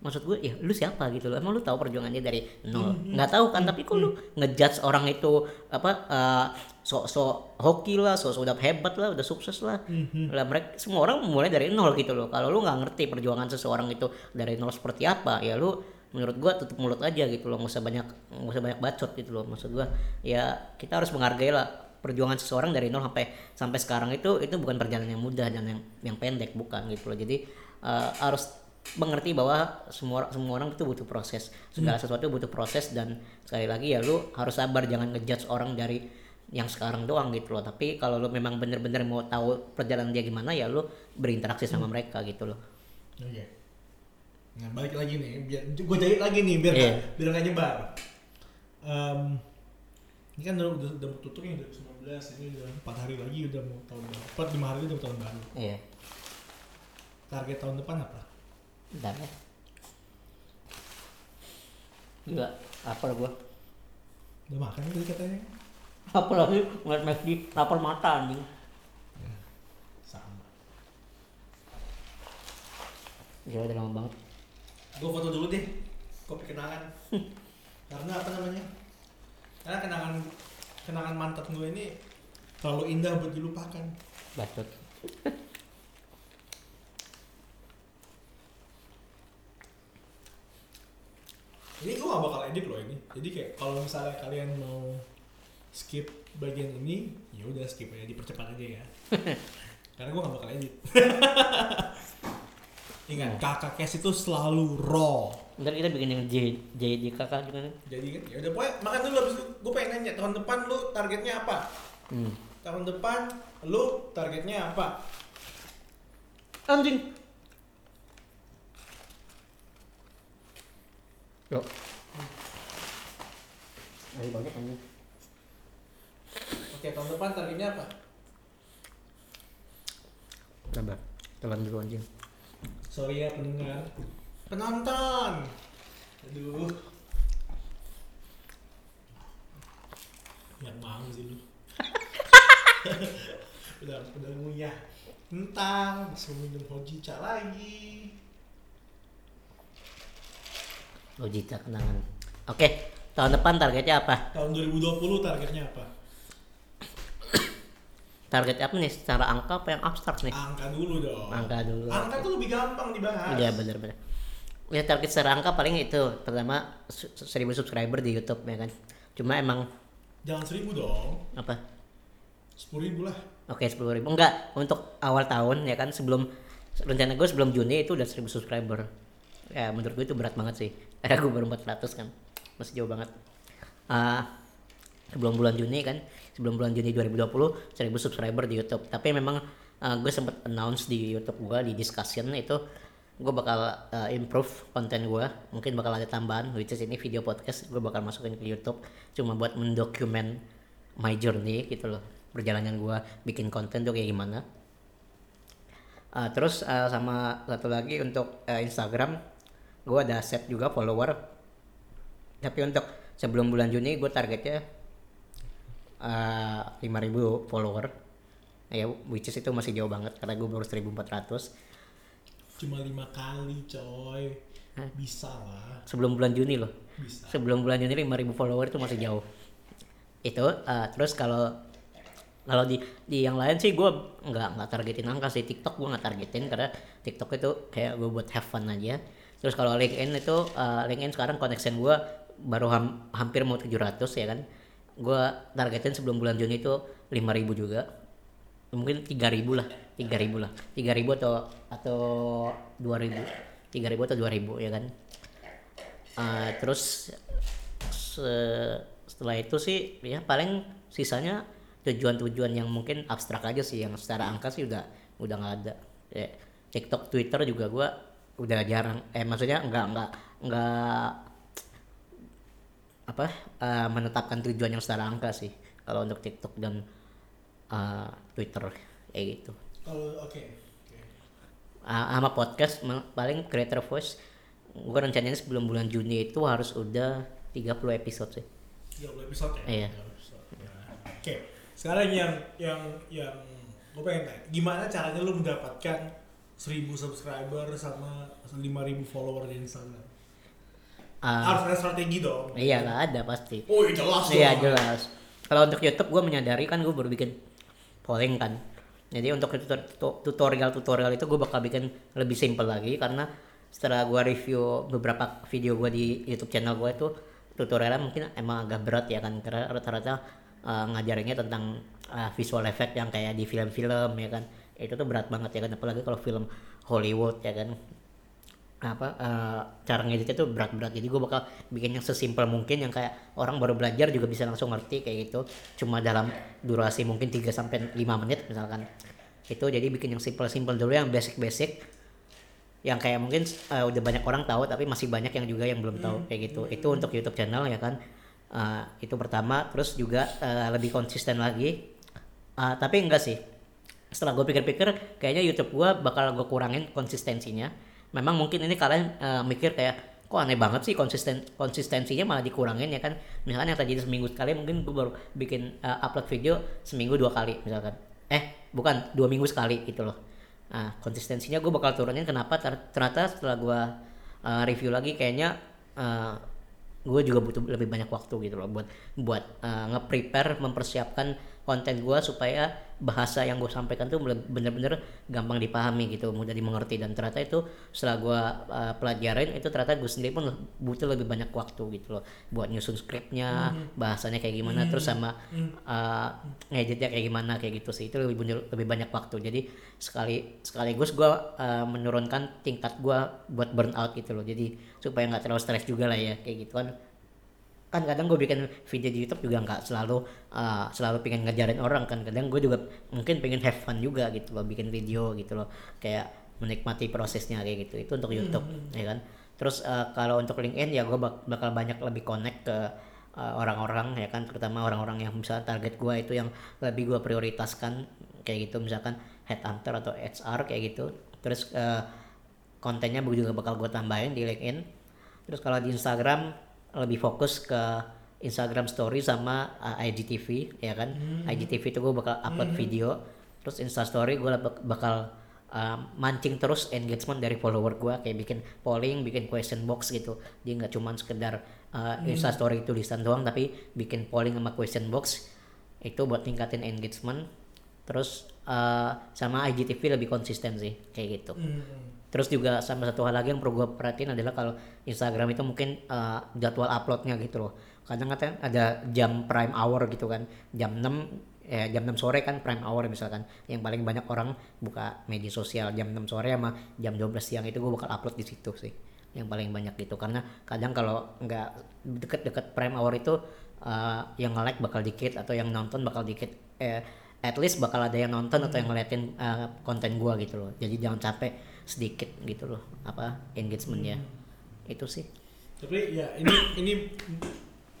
Maksud gue ya lu siapa gitu loh? Emang lu tahu perjuangannya dari nol? Nggak tahu kan tapi kok lu ngejudge orang itu apa eh, sok-sok hoki lah sok-sok udah hebat lah udah sukses lah. Lah mereka semua orang mulai dari nol gitu loh. Kalau lu nggak ngerti perjuangan seseorang itu dari nol seperti apa ya lu menurut gua tutup mulut aja gitu loh nggak usah banyak nggak usah banyak bacot gitu loh. Maksud gua ya kita harus menghargai lah perjuangan seseorang dari nol sampai sampai sekarang itu itu bukan perjalanan yang mudah dan yang yang pendek bukan gitu loh. Jadi eh, harus mengerti bahwa semua semua orang itu butuh proses. Segala sesuatu butuh proses dan sekali lagi ya lu harus sabar jangan ngejudge orang dari yang sekarang doang gitu loh. Tapi kalau lu memang bener-bener mau tahu perjalanan dia gimana ya lu berinteraksi sama mereka gitu loh. Oke. Nah balik lagi nih, biar gue jahit lagi nih biar nggak- biar nggak nyebar. Em, ini kan udah udah, udah tutup nih 2019 ini udah empat hari lagi udah mau tahun baru, empat lima hari udah mau tahun baru. iya Target tahun depan apa? bentar ya Gila, lapar gua Udah makan tadi katanya? apa lagi ngeliat McD lapar mata anjing Sama. ya udah lama banget Gue foto dulu deh, kopi kenangan. Karena apa namanya? Karena kenangan kenangan mantan gue ini terlalu indah buat dilupakan. bacot Ini gue gak bakal edit loh ini. Jadi kayak kalau misalnya kalian mau skip bagian ini, ya udah skip aja dipercepat aja ya. Karena gue gak bakal edit. Ingat, kakak Kes itu selalu raw. ntar kita bikin yang J J J kakak juga Jadi kan, ya udah pokoknya makan dulu abis itu gue pengen nanya tahun depan lu targetnya apa? hmm. Tahun depan lu targetnya apa? anjing Yuk. Ayo banyak anjing. Oke, tahun depan targetnya apa? Sabar. Telan dulu anjing. Sorry ya pendengar. Penonton. Aduh. Yang mau sih lu. udah udah ngunyah. Entang, disuruh minum hojicha lagi. Logita kenangan. Oke, tahun depan targetnya apa? Tahun 2020 targetnya apa? Target apa nih? Secara angka apa yang abstrak nih? Angka dulu dong. Angka dulu. Angka tuh lebih gampang dibahas. Iya benar-benar. Ya target secara angka paling itu pertama 1000 subscriber di YouTube ya kan. Cuma emang Jangan seribu dong. apa? Sepuluh ribu lah. Oke 10.000 ribu enggak untuk awal tahun ya kan sebelum rencana gue sebelum Juni itu udah 1000 subscriber ya menurut gue itu berat banget sih karena gue baru 400 kan masih jauh banget Ah, sebelum bulan Juni kan sebelum bulan Juni 2020 1000 subscriber di YouTube. Tapi memang ah, gue sempet announce di YouTube gue di discussion itu gue bakal ah, improve konten gue mungkin bakal ada tambahan which is ini video podcast gue bakal masukin ke YouTube. Cuma buat mendokumen my journey gitu loh perjalanan gue bikin konten tuh kayak gimana. Ah, terus ah, sama satu lagi untuk eh, Instagram gue ada set juga follower. Tapi untuk sebelum bulan Juni gue targetnya ah, 5000 follower ya which is itu masih jauh banget karena gue baru 1400 Cuma lima kali coy. Hah? Bisa lah. sebelum bulan Juni loh Bisa. sebelum bulan Juni 5000 follower itu masih jauh itu ah, terus kalau kalau di di yang lain sih gue nggak nggak targetin angka sih TikTok gue nggak targetin karena TikTok itu kayak gue buat have fun aja terus kalau LinkedIn itu ah, LinkedIn sekarang connection gue baru ham- hampir mau 700 ya kan gue targetin sebelum bulan Juni itu 5000 juga. Mungkin 3000 lah 3000 lah. 3000 atau atau 2000 3000 atau 2000 ya kan? Ah, terus se- setelah itu sih ya paling sisanya tujuan-tujuan yang mungkin abstrak aja sih yang secara angka sih udah udah nggak ada. Ya, TikTok Twitter juga gua udah jarang. Eh maksudnya nggak nggak nggak apa eh, menetapkan tujuan yang secara angka sih kalau untuk TikTok dan eh, Twitter kayak gitu Kalau oke. Oke. Ah, sama podcast paling creator voice gue rencananya sebelum bulan Juni itu harus udah 30 episode sih 30 episode ya. Iya. 30 episode. Oke, sekarang yang yang yang gue pengen tanya, gimana caranya lu mendapatkan 1000 subscriber sama 5000 follower di Instagram? Ah, Harus ada strategi dong. iya lah ada pasti. Oh, iya jelas dong. Iya jelas. Kalau untuk YouTube gue menyadari kan gue baru bikin polling kan. Jadi untuk tutorial-tutorial itu gue bakal bikin lebih simple lagi karena setelah gue review beberapa video gue di YouTube channel gue itu tutorialnya mungkin emang agak berat ya kan karena rata-rata uh, ngajarinnya tentang uh, visual effect yang kayak di film-film ya kan itu tuh berat banget ya kan apalagi kalau film Hollywood ya kan apa eh, cara ngeditnya tuh berat-berat. Jadi gue bakal bikin yang sesimpel mungkin yang kayak orang baru belajar juga bisa langsung ngerti kayak gitu. Cuma dalam durasi mungkin 3 sampai 5 menit misalkan. Itu jadi bikin yang simple-simple dulu yang basic-basic. Yang kayak mungkin eh, udah banyak orang tahu tapi masih banyak yang juga yang belum tahu kayak gitu. Itu untuk YouTube channel ya kan? Eh, itu pertama. Terus juga eh, lebih konsisten lagi. Eh, tapi enggak sih. Setelah gue pikir-pikir kayaknya YouTube gue bakal gue kurangin konsistensinya memang mungkin ini kalian eh, mikir kayak kok aneh banget sih konsisten konsistensinya malah dikurangin ya kan? Misalkan yang tadi seminggu sekali mungkin gue baru bikin eh, upload video seminggu dua kali misalkan. Eh bukan dua minggu sekali gitu loh. Nah konsistensinya gue bakal turunin. Kenapa? Ter- ternyata setelah gue eh, review lagi kayaknya eh, gue juga butuh lebih banyak waktu gitu loh buat buat uh, nge-prepare mempersiapkan konten gue supaya bahasa yang gue sampaikan tuh bener- bener-bener gampang dipahami gitu mudah dimengerti. Dan ternyata itu setelah gue uh, pelajarin itu ternyata gue sendiri pun butuh lebih banyak waktu gitu loh buat nyusun skripnya bahasanya kayak gimana terus sama uh, ngeditnya kayak gimana kayak gitu sih. Itu lebih bener- lebih banyak waktu. Jadi sekali sekaligus gue uh, menurunkan tingkat gue buat burnout gitu loh. Jadi supaya nggak terlalu stres juga lah ya kayak gitu kan kan kadang gue bikin video di YouTube juga nggak selalu uh, selalu pengen ngajarin orang kan. Kadang gue juga mungkin pengen have fun juga gitu loh bikin video gitu loh. Kayak menikmati prosesnya kayak gitu. Itu untuk YouTube ya kan? Terus uh, kalau untuk LinkedIn ya gue bak- bakal banyak lebih connect ke uh, orang-orang ya kan? Terutama orang-orang yang misalnya target gue itu yang lebih gue prioritaskan. Kayak gitu misalkan headhunter atau HR kayak gitu. Terus uh, kontennya juga bakal gue tambahin di LinkedIn. Terus kalau di Instagram lebih fokus ke Instagram Story sama uh, IGTV ya kan? IGTV itu gue bakal upload video terus Insta Story gue bakal uh, mancing terus engagement dari follower gue kayak bikin polling bikin question box gitu. Dia nggak cuman sekedar uh, Insta Story tulisan doang tapi bikin polling sama question box. Itu buat tingkatin engagement. Terus uh, sama IGTV lebih konsisten sih kayak gitu Hmm. Terus juga sama satu hal lagi yang perlu gue perhatiin adalah kalau Instagram itu mungkin uh, jadwal uploadnya gitu loh. Kadang katanya ada jam prime hour gitu kan. Jam 6 ya jam 6 sore kan prime hour misalkan. Yang paling banyak orang buka media sosial jam 6 sore sama jam 12 siang itu gue bakal upload di situ sih. Yang paling banyak gitu karena kadang kalau nggak deket-deket prime hour itu uh, yang nge-like bakal dikit atau yang nonton bakal dikit. Eh, at least bakal ada yang nonton atau yang ngeliatin uh, konten gua gitu loh. Jadi jangan capek sedikit gitu loh apa engagementnya. Itu sih. Tapi ya ini ini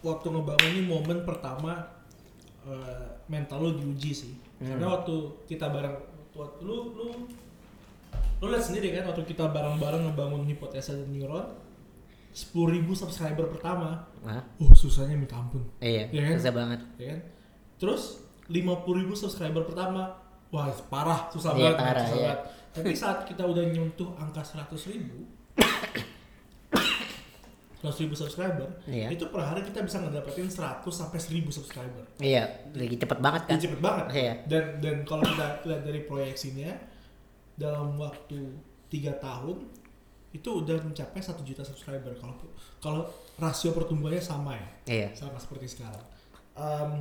waktu ngebangun ini momen pertama eh, mental lu diuji sih. Karena waktu kita bareng waktu lu lu lu lihat sendiri kan waktu kita bareng-bareng ngebangun hipotesa dan neuron 10.000 subscriber pertama, Nah, oh susahnya minta ampun, iya, Iya kan? susah banget. ya kan? Terus 50.000 subscriber pertama, wah parah, susah Iya, banget, parah, susah iya. banget. Tapi saat kita udah nyentuh angka 100.000 100.000 subscriber, Iya. itu per hari kita bisa ngedapetin 100 sampai 1000 subscriber. Iya, lagi cepet banget kan. Ini cepet banget. Iya. Dan dan kalau kita lihat dari proyeksinya dalam waktu tiga tahun itu udah mencapai satu juta subscriber kalau kalau rasio pertumbuhannya sama ya Iya. sama seperti sekarang. Em,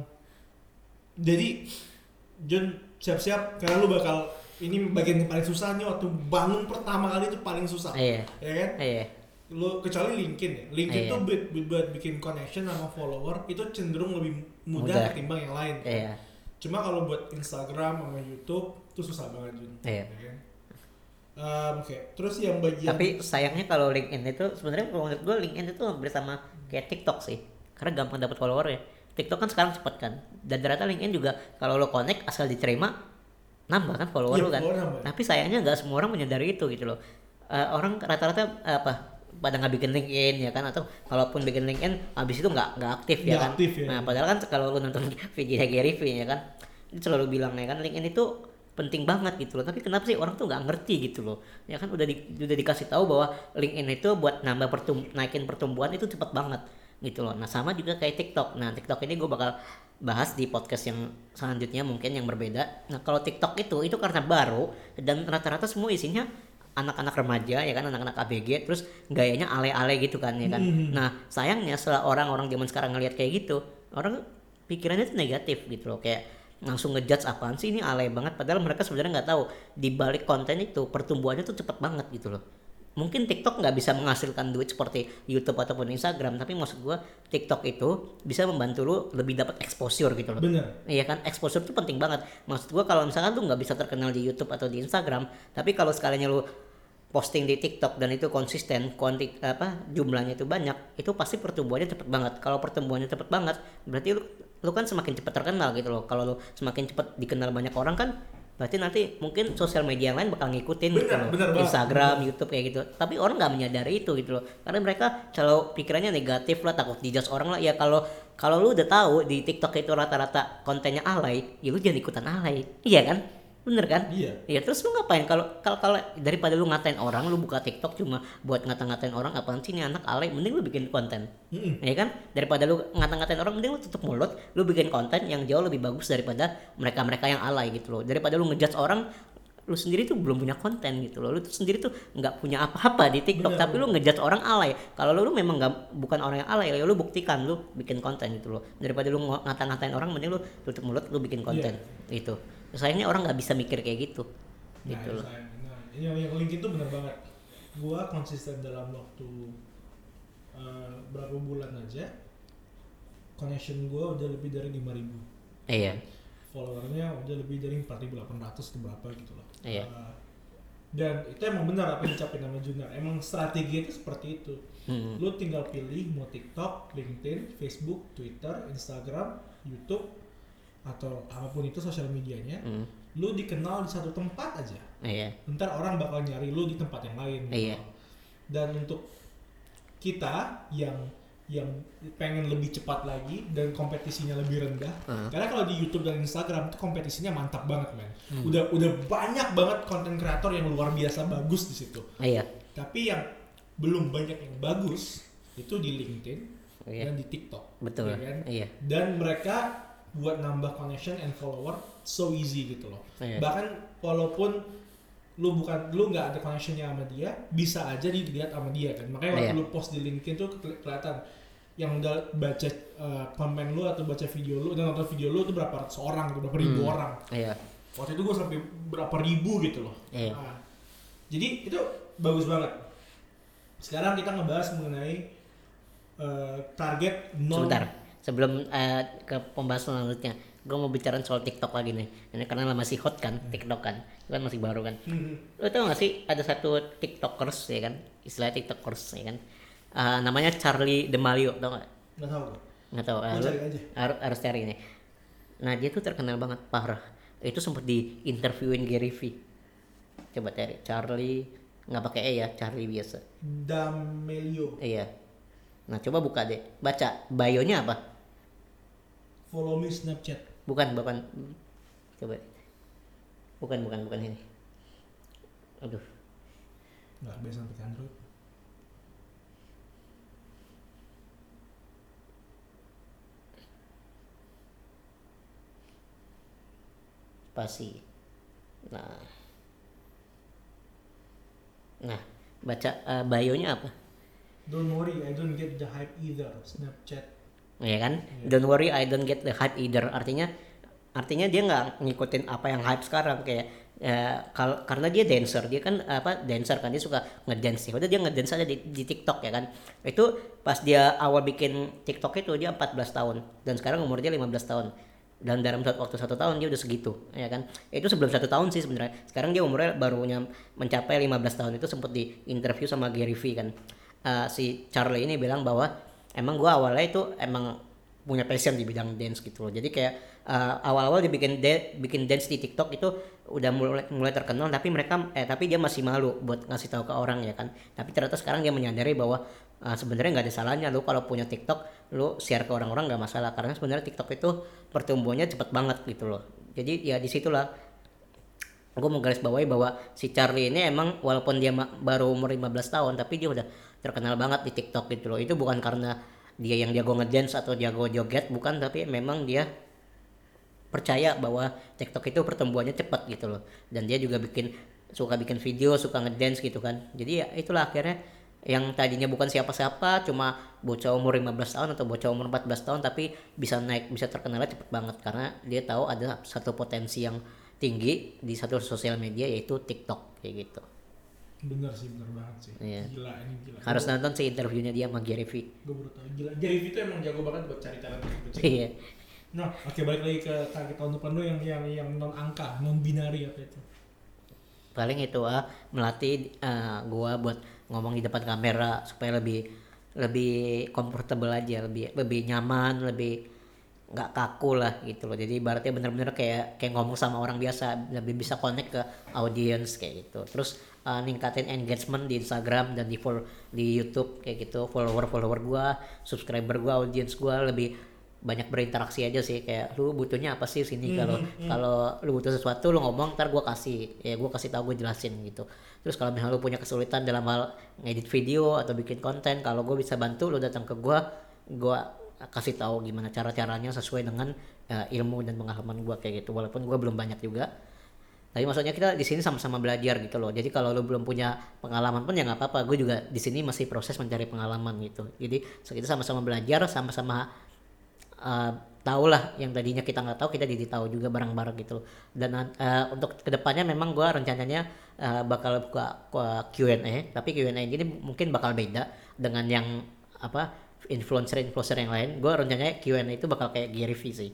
jadi John siap-siap karena lu bakal ini bagian yang paling susah nih waktu bangun pertama kali itu paling susah Iya. ya kan Iya. lu kecuali LinkedIn ya LinkedIn Iya. tuh buat, buat bikin connection sama follower itu cenderung lebih mudah, Mudah. ketimbang yang lain kan? Iya. Cuma kalau buat Instagram sama YouTube itu susah banget Jun. Iya. Ya kan? Em, Oke, terus yang bagian Tapi sayangnya kalau LinkedIn itu sebenarnya kalau menurut gue LinkedIn itu hampir sama kayak TikTok sih. Karena gampang dapat follower ya. TikTok kan sekarang cepet kan. Dan ternyata LinkedIn juga kalau lo connect asal diterima nambah kan follower Iya, lo kan. nambah. Tapi sayangnya nggak semua orang menyadari itu gitu loh. Eh, orang rata-rata eh, apa pada nggak bikin LinkedIn ya kan atau kalaupun bikin LinkedIn habis itu nggak nggak aktif ya Nggak kan aktif ya. nah padahal kan kalau lu nonton video Gary Vee ya kan dia selalu bilang ya kan LinkedIn itu penting banget gitu loh tapi kenapa sih orang tuh nggak ngerti gitu loh ya kan udah di, udah dikasih tahu bahwa LinkedIn itu buat nambah pertum naikin pertumbuhan itu cepet banget gitu loh. Nah sama juga kayak TikTok. Nah TikTok ini gue bakal bahas di podcast yang selanjutnya mungkin yang berbeda. Nah kalau TikTok itu itu karena baru dan rata-rata semua isinya anak-anak remaja ya kan anak-anak ABG terus gayanya ale-ale gitu kan ya kan. Nah sayangnya setelah orang-orang zaman sekarang ngelihat kayak gitu orang pikirannya itu negatif gitu loh. Kayak langsung ngejudge apaan sih ini alay banget? Padahal mereka sebenarnya nggak tahu. Di balik konten itu pertumbuhannya tuh cepet banget gitu loh mungkin TikTok nggak bisa menghasilkan duit seperti YouTube ataupun Instagram tapi maksud gua TikTok itu bisa membantu lu lebih dapat exposure gitu loh Bener. Iya kan exposure itu penting banget. Maksud gua kalau misalkan lu nggak bisa terkenal di YouTube atau di Instagram, tapi kalau sekalinya lu posting di TikTok dan itu konsisten, kuanti apa jumlahnya itu banyak, itu pasti pertumbuhannya cepet banget. Kalau pertumbuhannya cepet banget, berarti lu lu kan semakin cepat terkenal gitu loh. Kalau lu semakin cepat dikenal banyak orang kan berarti nanti mungkin sosial media yang lain bakal ngikutin gitu Bener, loh. bener Instagram, YouTube kayak gitu. Tapi orang nggak menyadari itu gitu loh. Karena mereka selalu pikirannya negatif lah, takut dijudge orang lah. Ya kalau kalau lu udah tahu di TikTok itu rata-rata kontennya alay, ya lu jangan ikutan alay. Iya kan? Bener kan? Iya. Iya terus lu ngapain kalau kalau kalau daripada lu ngatain orang lu buka TikTok cuma buat ngata-ngatain orang apaan sih ini anak alay mending lu bikin konten. Mm-mm. Ya kan? Daripada lu ngata-ngatain orang mending lu tutup mulut, lu bikin konten yang jauh lebih bagus daripada mereka-mereka yang alay gitu loh. Daripada lu ngejudge orang lu sendiri tuh belum punya konten gitu loh. Lu tuh sendiri tuh nggak punya apa-apa di TikTok Bener, tapi lu ngejudge orang alay. Kalau lu, lu memang nggak bukan orang yang alay, ya lu buktikan lu bikin konten gitu loh. Daripada lu ngata-ngatain orang mending lu tutup mulut lu bikin konten. Gitu. Sayangnya orang nggak bisa mikir kayak gitu. Nah, Gitu loh. Nah, ini yang, yang LinkedIn tuh bener banget. Gua konsisten dalam waktu eh, berapa bulan aja. Connection gua udah lebih dari 5000 Iya. followernya udah lebih dari 4.800 atau berapa gitu loh. Iya. Uh, dan itu emang benar apa yang dicapai nama Junar. Emang strategi itu seperti itu. Hmm. Lu tinggal pilih mau TikTok, LinkedIn, Facebook, Twitter, Instagram, YouTube atau apa pun itu sosial medianya. Hmm. Lu dikenal di satu tempat aja. Iya. Ntar orang bakal nyari lu di tempat yang lain. gitu Iya. loh. Dan untuk kita yang yang pengen lebih cepat lagi dan kompetisinya lebih rendah. Hmm. Karena kalau di YouTube dan Instagram itu kompetisinya mantap banget, men. Hmm. Udah udah banyak banget konten kreator yang luar biasa bagus di situ. Iya. Tapi yang belum banyak yang bagus itu di LinkedIn Iya. dan di TikTok. Betul. ya kan? Iya. Dan mereka buat nambah connection and follower so easy gitu loh. Iya. Bahkan walaupun lu bukan lu nggak ada connectionnya sama dia, bisa aja dilihat sama dia kan. Makanya waktu Iya. lu post di LinkedIn tuh keli- kelihatan yang udah baca uh, komen lu atau baca video lu dan nonton video lu itu berapa ratus orang, gitu, berapa ribu Hmm. orang. Iya. Waktu itu gue sampai berapa ribu gitu loh. Iya. Nah, jadi itu bagus banget. Sekarang kita ngebahas mengenai uh, target non Sebentar, sebelum eh, ke pembahasan selanjutnya, gue mau bicara soal TikTok lagi nih. Ini karena masih hot kan, TikTok kan, itu kan masih baru kan. Hmm. Lo tau gak sih ada satu TikTokers ya kan, istilah TikTokers ya kan, Eh, namanya Charlie Demalio, tau gak? Nggak tahu gue. Nggak tahu. eh, aja. harus harus cari nih. Nah dia tuh terkenal banget parah. Itu sempat di interviewin Gary Vee. Coba cari Charlie nggak pakai e ya, Charlie biasa. Damelio. Iya. Nah coba buka deh, baca bio-nya apa? Follow me Snapchat. Bukan, bukan. Coba. Bukan, bukan, bukan ini. Aduh. Nggak biasa pakai Android. Pasti. Nah. Nah, baca eh, bio-nya apa? Don't worry, I don't get the hype either. Snapchat. Ya kan? Iya. Don't worry, I don't get the hype either. Artinya artinya dia nggak ngikutin apa yang hype sekarang kayak ya, kal- karena dia dancer, dia kan apa dancer kan dia suka ngedance. Ya udah dia ngedance aja di, di TikTok ya kan. Itu pas dia awal bikin TikTok itu dia 14 tahun dan sekarang umur dia 15 tahun. Dan dalam waktu satu tahun dia udah segitu, ya kan? Itu sebelum satu tahun sih sebenarnya. Sekarang dia umurnya baru mencapai 15 tahun itu sempat di interview sama Gary Vee kan. Eh, si Charlie ini bilang bahwa emang gua awalnya itu emang punya passion di bidang dance gitu loh. Jadi kayak uh, awal-awal dia bikin de- bikin dance di TikTok itu udah mulai mulai terkenal tapi mereka eh tapi dia masih malu buat ngasih tahu ke orang ya kan. Tapi ternyata sekarang dia menyadari bahwa uh, sebenarnya nggak ada salahnya lu kalau punya TikTok lu share ke orang-orang nggak masalah karena sebenarnya TikTok itu pertumbuhannya cepat banget gitu loh. Jadi ya di situlah gue mau garis bawahi bahwa si Charlie ini emang walaupun dia baru umur 15 tahun tapi dia udah terkenal banget di TikTok gitu loh. Itu bukan karena dia yang jago ngedance atau jago joget bukan tapi memang dia percaya bahwa TikTok itu pertumbuhannya cepat gitu loh. Dan dia juga bikin suka bikin video suka ngedance gitu kan. Jadi ya itulah akhirnya yang tadinya bukan siapa-siapa cuma bocah umur 15 tahun atau bocah umur 14 tahun tapi bisa naik bisa terkenalnya cepet banget. Karena dia tahu ada satu potensi yang tinggi di satu sosial media yaitu TikTok kayak gitu Bener sih, bener banget sih. Iya. Gila ini gila. harus nonton sih interviewnya dia sama Gary Vee Gue baru tau. Gila. Jerry V itu emang jago banget buat cari talent gitu. iya Nah, oke balik lagi ke target tahun depan lu yang yang yang non angka, non binari apa itu? paling itu ah melatih eh, gua buat ngomong di depan kamera supaya lebih lebih comfortable aja lebih lebih nyaman lebih nggak kaku lah gitu loh. Jadi ibaratnya bener-bener kayak kayak ngomong sama orang biasa lebih bisa connect ke audience kayak gitu. Terus eh, ningkatin engagement di Instagram dan di follow di YouTube kayak gitu. Follower follower gua subscriber gua audience gua lebih banyak berinteraksi aja sih. Kayak lu butuhnya apa sih sini? Kalau kalau lu butuh sesuatu lu ngomong ntar gua kasih. Ya gua kasih tahu gue jelasin gitu. Terus kalau misalnya lu punya kesulitan dalam hal ngedit video atau bikin konten kalau gue bisa bantu lu datang ke gua gua kasih tahu gimana cara caranya sesuai dengan eh, ilmu dan pengalaman gua kayak gitu walaupun gua belum banyak juga tapi maksudnya kita di sini sama-sama belajar gitu loh. Jadi kalau lu belum punya pengalaman pun ya nggak apa-apa. Gue juga di sini masih proses mencari pengalaman gitu. Jadi kita sama-sama belajar, sama-sama uh, tahu lah yang tadinya kita nggak tahu kita jadi tahu juga bareng-bareng gitu. Dan uh, untuk ke depannya memang gue rencananya uh, bakal buka uh, Q&A. Tapi Q&A ini mungkin bakal beda dengan yang apa influencer-influencer yang lain. Gue rencananya Q&A itu bakal kayak Gary Vee sih.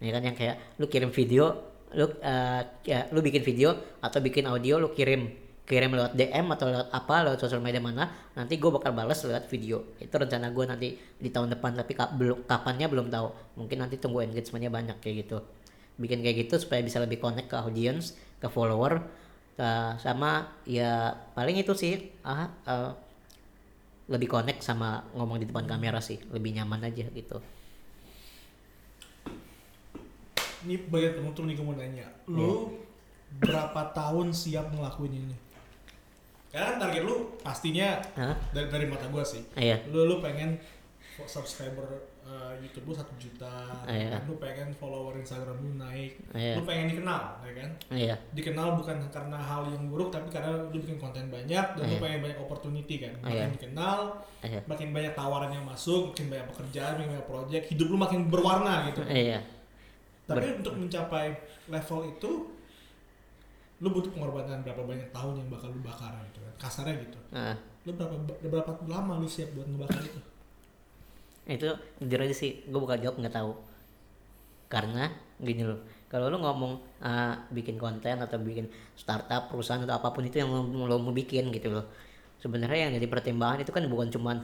Ini kan yang kayak lu kirim video lu uh, ya, lu bikin video atau bikin audio lu kirim kirim lewat DM atau lewat apa lewat sosial media mana nanti gue bakal balas lewat video itu rencana gue nanti di tahun depan tapi belum kapannya belum tahu mungkin nanti tunggu engagementnya banyak kayak gitu bikin kayak gitu supaya bisa lebih connect ke audience ke follower uh, sama ya paling itu sih ah uh, lebih connect sama ngomong di depan kamera sih lebih nyaman aja gitu Ini bagian penutup nih gue mau nanya. Lu berapa tahun siap ngelakuin ini? Karena kan target lu pastinya Hah? dari, dari mata gua sih. iya Lu lu pengen subscriber uh, YouTube lu satu juta, Iya. lu pengen follower Instagram lu naik, Iya. lu pengen dikenal, ya kan? iya Dikenal bukan karena hal yang buruk, tapi karena lu bikin konten banyak dan lu Iya. pengen banyak opportunity kan. Makin Iya. dikenal, iya makin banyak tawaran yang masuk, makin banyak pekerjaan, makin banyak project, hidup lu makin berwarna gitu. iya Tapi untuk mencapai level itu, lu butuh pengorbanan berapa banyak tahun yang bakal lu bakar gitu kan. Kasarnya gitu. Ah. Lu berapa berapa lama lu siap buat ngebakar itu? Itu jujur aja sih gue bakal jawab nggak tahu. Karena gini loh kalau lu ngomong ah, bikin konten atau bikin startup perusahaan atau apa pun itu yang lo, lo mau bikin gitu loh. Sebenarnya yang jadi pertimbangan itu kan bukan cuman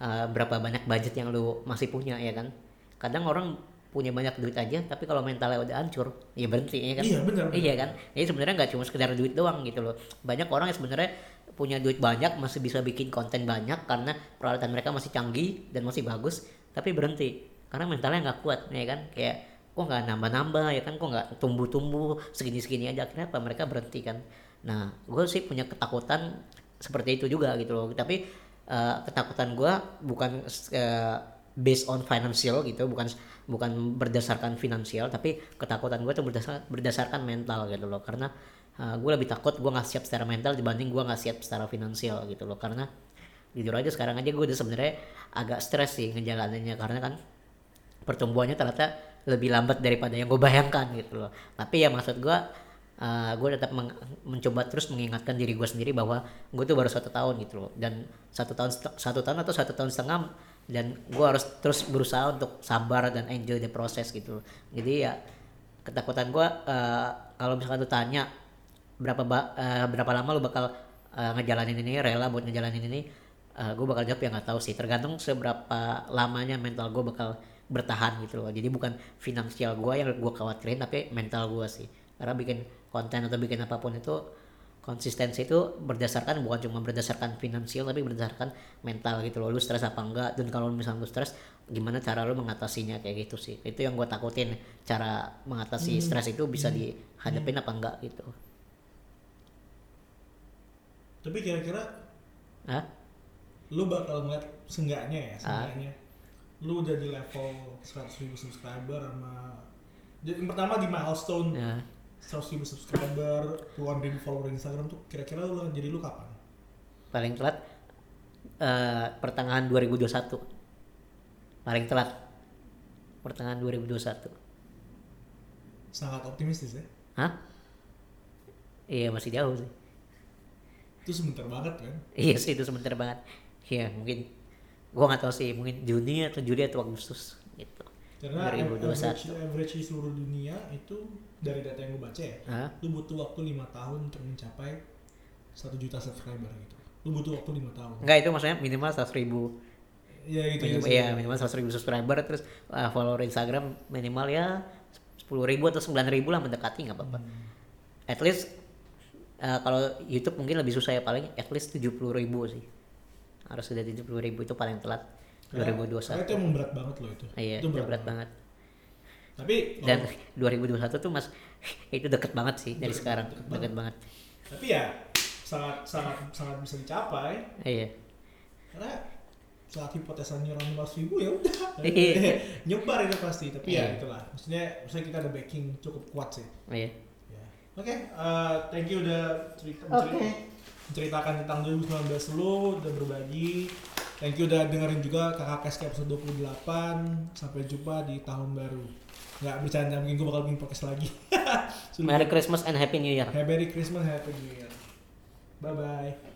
ah, berapa banyak budget yang lu masih punya ya kan? Kadang orang punya banyak duit aja tapi kalau mentalnya udah hancur ya berhenti ya kan? Iya, benar, benar. iya kan? Jadi sebenarnya nggak cuma sekedar duit doang gitu loh. Banyak orang yang sebenarnya punya duit banyak masih bisa bikin konten banyak karena peralatan mereka masih canggih dan masih bagus tapi berhenti. Karena mentalnya nggak kuat ya kan? Kayak kok nggak nambah-nambah ya kan? Kok nggak tumbuh-tumbuh segini-segini aja. Akhirnya apa? Mereka berhenti kan? Nah gue sih punya ketakutan seperti itu juga gitu loh. Tapi eh, ketakutan gue bukan eh, based on financial gitu. Bukan bukan berdasarkan finansial tapi ketakutan gue tuh berdasar, berdasarkan mental gitu loh. Karena gue lebih takut gue nggak siap secara mental dibanding gue nggak siap secara finansial gitu loh. Karena jujur aja sekarang aja gue udah sebenarnya agak stres sih ngejalaninnya. Karena kan pertumbuhannya ternyata lebih lambat daripada yang gue bayangkan gitu loh. Tapi ya maksud gue uh, gue tetap mencoba terus mengingatkan diri gue sendiri bahwa gue tuh baru satu tahun gitu loh. Dan satu tahun satu tahun atau satu tahun setengah dan gue harus terus berusaha untuk sabar dan enjoy the process gitu loh. Jadi ya ketakutan gue uh, kalau misalkan lu tanya berapa ba- uh, berapa lama lu bakal uh, ngejalanin ini rela buat ngejalanin ini gue bakal jawab ya nggak tahu sih. Tergantung seberapa lamanya mental gue bakal bertahan gitu loh. Jadi bukan finansial gue yang gue khawatirin tapi mental gue sih. Karena bikin konten atau bikin apa pun itu konsistensi itu berdasarkan bukan cuma berdasarkan finansial tapi berdasarkan mental gitu loh. Lu stres apa enggak? Dan kalau misalnya lu stres gimana cara lu mengatasinya? Kayak gitu sih. Itu yang gue takutin cara mengatasi stres itu bisa dihadapin apa enggak gitu Tapi kira-kira Hah? lu bakal ngeliat seenggaknya ya, Ah. seenggaknya lu udah di level 100 ribu subscriber sama jadi pertama di milestone Ya. 100 ribu subscriber, puluhan ribu follower Instagram tuh kira-kira lu akan jadi lu kapan? paling telat eh, pertengahan 2021 paling telat pertengahan 2021 Sangat optimistis ya. hah iya masih jauh sih Itu sebentar banget kan. iya sih itu sebentar banget iya mungkin gua nggak tahu sih mungkin Juni atau Juli atau Agustus gitu Karena 2021. average, average di seluruh dunia itu dari data yang gue baca ya, Hah? lu butuh waktu lima tahun untuk mencapai satu juta subscriber gitu. Lu butuh waktu lima tahun. enggak itu maksudnya minimal 100 ribu Ya gitu minimal, ya. ya minimal 100 ribu subscriber terus uh, follower Instagram minimal ya 10 ribu atau 9 ribu lah mendekati nggak apa-apa at least uh, kalau YouTube mungkin lebih susah ya paling at least 70 ribu sih. Harus sudah 70 ribu itu paling telat. Karena- Karena itu 2021 emang berat banget loh itu. iya itu itu berat banget. Tapi dan oh, 2021 tuh mas itu deket banget sih dari Deket- sekarang. deket deket banget. Tapi ya sangat sangat sangat bisa dicapai. Iya. Karena saat hipotesanya orang 500 ribu ya udah. Iya. nyebar itu pasti. Tapi ya Iya. itulah. Maksudnya maksudnya kita ada backing cukup kuat sih. Iya Oke, eh, thank you udah cerita, Oke. cerita- menceritakan tentang 2019 lu, udah berbagi. Thank you udah dengerin juga kakak Keski episode 28. Sampai jumpa di tahun baru. Nggak bercanda, mungkin gue bakal bikin podcast lagi. Merry Christmas and Happy New Year Merry Christmas, Happy New Year. Bye-bye.